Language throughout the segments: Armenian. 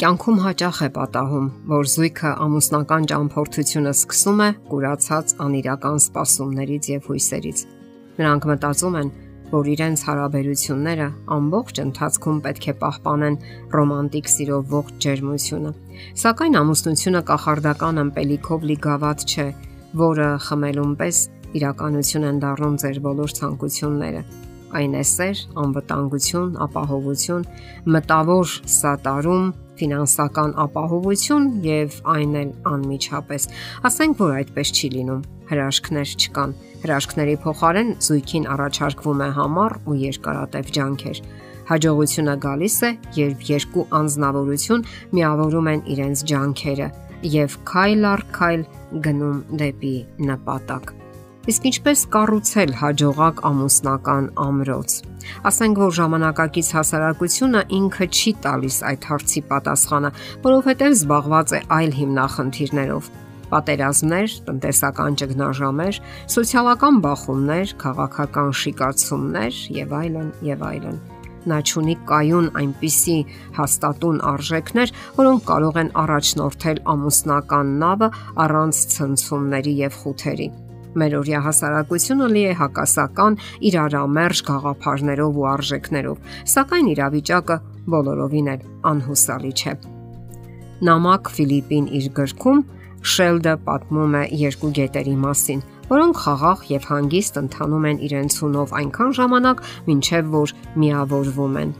Կյանքում հաճախ է պատահում, որ զույգը ամուսնական ճամփորդությունը սկսում է կուրացած անիրական սպասումներից եւ հույսերից։ Նրանք մտածում են, որ իրենց հարաբերությունները ամբողջ ընթացքում պետք է պահպանեն ռոմանտիկ սիրով ողջ ջերմությունը։ Սակայն ամուսնությունը կախարդական ըմպելիքով լի գավաթ չէ, որը խմելուն պես իրականություն են դառնում ձեր բոլոր ցանկությունները այն է սեր, անվտանգություն, ապահովություն, մտավոր սատարում, ֆինանսական ապահովություն եւ այն էլ անմիջապես։ Ասենք որ այդպես չի լինում։ Հրաշքներ չկան։ Հրաշքների փոխարեն զույգին առաջարկվում է համառ ու երկարատև ջանքեր։ Հաջողությունը գալիս է, երբ երկու անznավորություն միավորում են իրենց ջանքերը եւ քայլ առ քայլ գնում դեպի նպատակ։ Իսկ ինչպես կառուցել հաջողակ ամուսնական ամրոց։ Ասենք որ ժամանակակից հասարակությունը ինքը չի տալիս այդ հարցի պատասխանը, որովհետև զբաղված է այլ հիմնախնդիրներով պատերազմներ, տնտեսական ճգնաժամեր, սոցիալական բախումներ, քաղաքական շիկացումներ եւ այլն եւ այլն։ Նա ճունի կայուն այնպիսի հաստատուն արժեքներ, որոնք կարող են առաջնորդել ամուսնական նավը առանց ցնցումների եւ խութերի։ Մեր օրյա հասարակությունը լի է հակասական իրարամերժ գաղափարներով ու արժեքներով, սակայն իրավիճակը բոլորովին էլ անհուսալի չէ։ Նամակ Ֆիլիպին իր գրքում Շելդը պատմում է երկու գետերի մասին, որոնք խաղաղ եւ հանգիստ ընթանում են իրենց ունով այնքան ժամանակ, մինչև որ միավորվում են։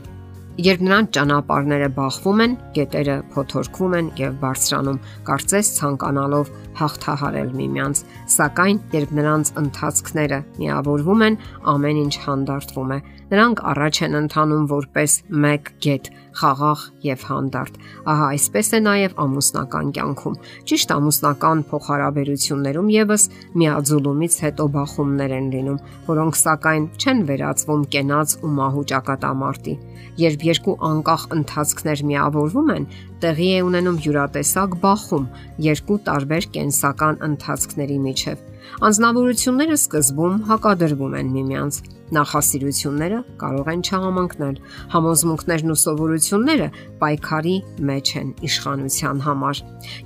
Երբ նրանց ճանապարհները բախվում են, գետերը փոթորկվում են եւ բարձրանում, կարծես ցանկանալով հաղթահարել միմյանց, սակայն երբ նրանց ընթացքները միավորվում են, ամեն ինչ հանդարտվում է։ Նրանք առաջ են ընթանում որպես մեկ գետ, խաղաղ եւ հանդարտ։ Ահա այսպես է նաեւ ամուսնական կյանքում։ Ճիշտ ամուսնական փոխհարաբերություններում եւս միաձուլումից հետո բախումներ են լինում, որոնք սակայն չեն վերածվում կենաց ու մահու ճակատամարտի։ Երբ երկու անկախ ընթացքներ միավորվում են, տեղի է ունենում յուրատեսակ բախում երկու տարբեր կենսական ընթացքների միջև։ Անznավորությունները սկզբում հակադրվում են միմյանց Նախասիրությունները կարող են չհամընկնել։ Համոզմունքներն ու սովորությունները պայքարի մեջ են իշխանության համար։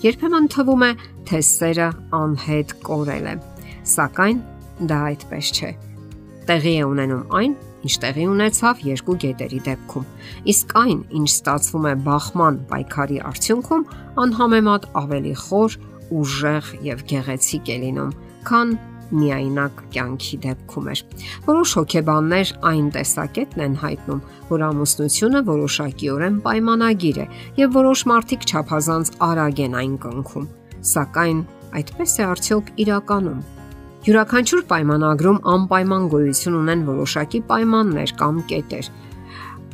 Երբեմն թվում է, թե սերը անհետ կորել է, սակայն դա այդպես չէ։ Տեղի է ունենում այն, ինչ տեղի ունեցավ երկու գետերի դեպքում։ Իսկ այն, ինչ ստացվում է բախման պայքարի արդյունքում, անհամեմատ ավելի խոր, ուժեղ եւ գեղեցիկ է լինում, քան միայնակ կյանքի դեպքում էր։ Որոշ հոգեբաններ այն տեսակետն են հայտնում, որ ամուսնությունը որոշակիորեն պայմանագիր է եւ որոշ մարդիկ չափազանց արագ են այն կնքում։ Սակայն այդպես է արդյոք իրականում։ Յուրաքանչյուր պայմանագրում անպայման գոյություն ունեն որոշակի պայմաններ կամ կետեր,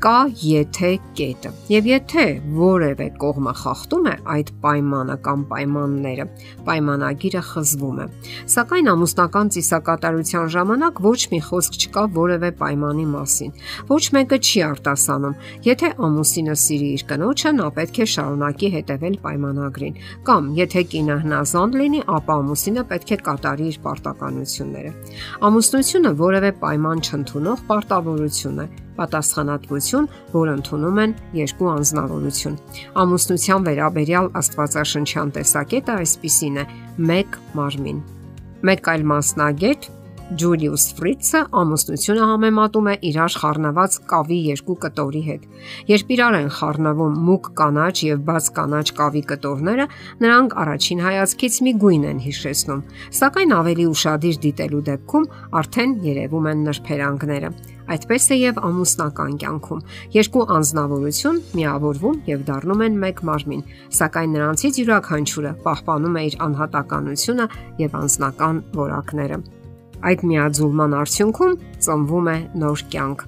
կա եթե կետը։ Եվ եթե որևէ կողմը խախտում է այդ պայմանը կամ պայմանները, պայմանագիրը խզվում է։ Սակայն ամուսնական ծիսակատարության ժամանակ ոչ մի խոսք չկա որևէ պայմանի մասին։ Ոչ մեկը չի արտասանում։ Եթե ամուսինը սիրի իր կնոջը, նա պետք է շարունակի հետևել պայմանագրին։ Կամ եթե կինը հնազանդ լինի, ապա ամուսինը պետք է կատարի իր պարտականությունները։ Ամուսնությունը որևէ պայման չընդունող պարտավորություն է պատասխանատվություն, որ ընդունում են երկու անznավորություն։ Ամուսնության վերաբերյալ աստվածաշնչյան տեսակետը այսպիսին է. 1 մարմին։ Մեկ այլ մասնագետ Ջուլիուս Ֆրիցը ամուսնությունը համեմատում է իրար խառնված կավի երկու կտորի հետ։ Երբ իրար են խառնվում մուգ կանաչ եւ բաց կանաչ կավի կտորները, նրանք առաջին հայացքից մի գույն են հիշեցնում, սակայն ավելի ուրشادիր դիտելու դեպքում արդեն երևում են նրբերանգները։ Այդպես է եւ ամուսնական կյանքում։ Երկու անznավորություն միավորվում եւ դառնում են մեկ մարմին, սակայն նրանցից յուրաքանչյուրը պահպանում է իր անհատականությունը եւ անձնական որակները։ Այդ միաձուլման արդյունքում ծնվում է նոր կյանք։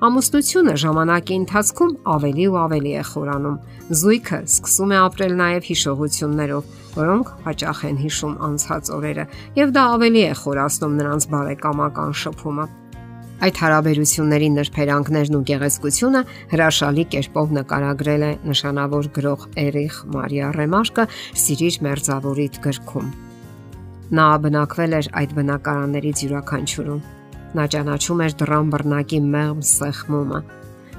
Ամուսնությունը ժամանակի ընթացքում ավելի ու ավելի է խորանում։ Զույգը սկսում է ապրել նաև հիշողություններով, որոնք հաճախ են հիշում անցած օրերը, եւ դա ավելի է խորացնում նրանց բարեկամական շփումը։ Այդ հարաբերությունների նրբերանգներն ու գեղեցկությունը հրաշալի կերպով նկարագրել է նշանավոր գրող Էրիխ Մարիա Ռեմարկը Սիրիր մերձավորիտ գրքում։ Նա բնակվել էր այդ բնակարաններից յուրաքանչյուրում։ Նա ճանաչում էր դրան բռնակի մեղմ սեղմումը։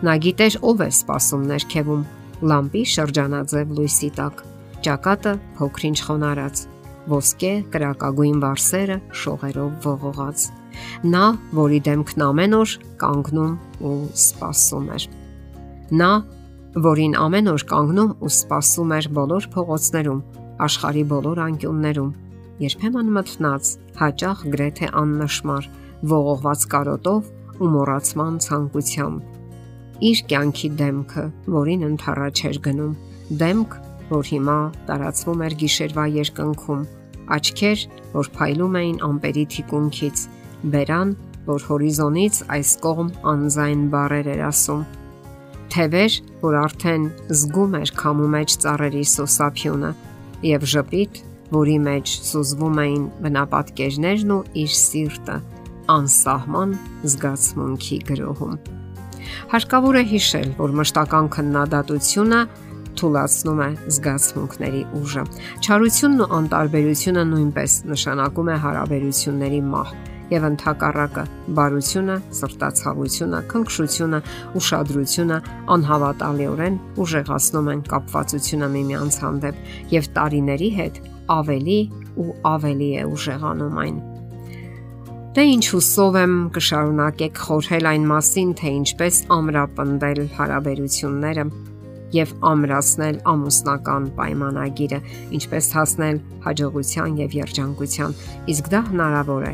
Նա գիտեր ով է սпасում ներքևում՝ լամպի շրջանաձև լույսի տակ։ Ճակատը փոքրինչ խոնարած, ոսկե, կրակագույն վարսերը շողերով ողողած։ Նա, որի դեմքն ամեն օր կանգնում ու սպասում էր։ Նա, որին ամեն օր կանգնում ու սպասում էր բոլոր փողոցներում, աշխարի բոլոր անկյուններում, երբեմն մտնած, հաճախ գրեթե աննշմար, ողողված կարոտով ու մոռացման ցանկությամբ։ Իր կյանքի դեմքը, որին ընթառաջ էր գնում, դեմք, որ հիմա տարածվում էր գիշերվա երկնքում, աչքեր, որ փայլում էին ամպերի թիկունքից, բերան, որ հորիզոնից այս կողմ անզայն բարեր էր ասում։ Թևեր, որ արդեն զգում էր քամու մեջ ծառերի սոսափյունը, եւ ժպիտ, որի մեջ սուզվում էին բնապատկերներն ու իր սիրտը, անսահման զգացմունքի գրոհում։ Հարկավոր է հիշել, որ մշտական քննադատությունը թույլատնում է զգացմունքների ուժը։ Չարությունն ու անտարբերությունը նույնպես նշանակում է հարաբերությունների մահ եւ ընդհակառակը բարությունը, սրտացավությունը, քնքշությունը, ուշադրությունը անհավատալիորեն ուժեղացնում են կապվածությունը միմյանց հանդեպ եւ տարիների հետ ավելի ու ավելի է ուժեղանում այն։ Դե ինչ հուսով եմ կշարունակեք խորհել այն մասին, թե ինչպես ամրապնդել հարաբերությունները եւ ամրացնել ամուսնական պայմանագիրը, ինչպես հասնել հաջողության եւ երջանկության։ Իսկ դա հնարավոր է,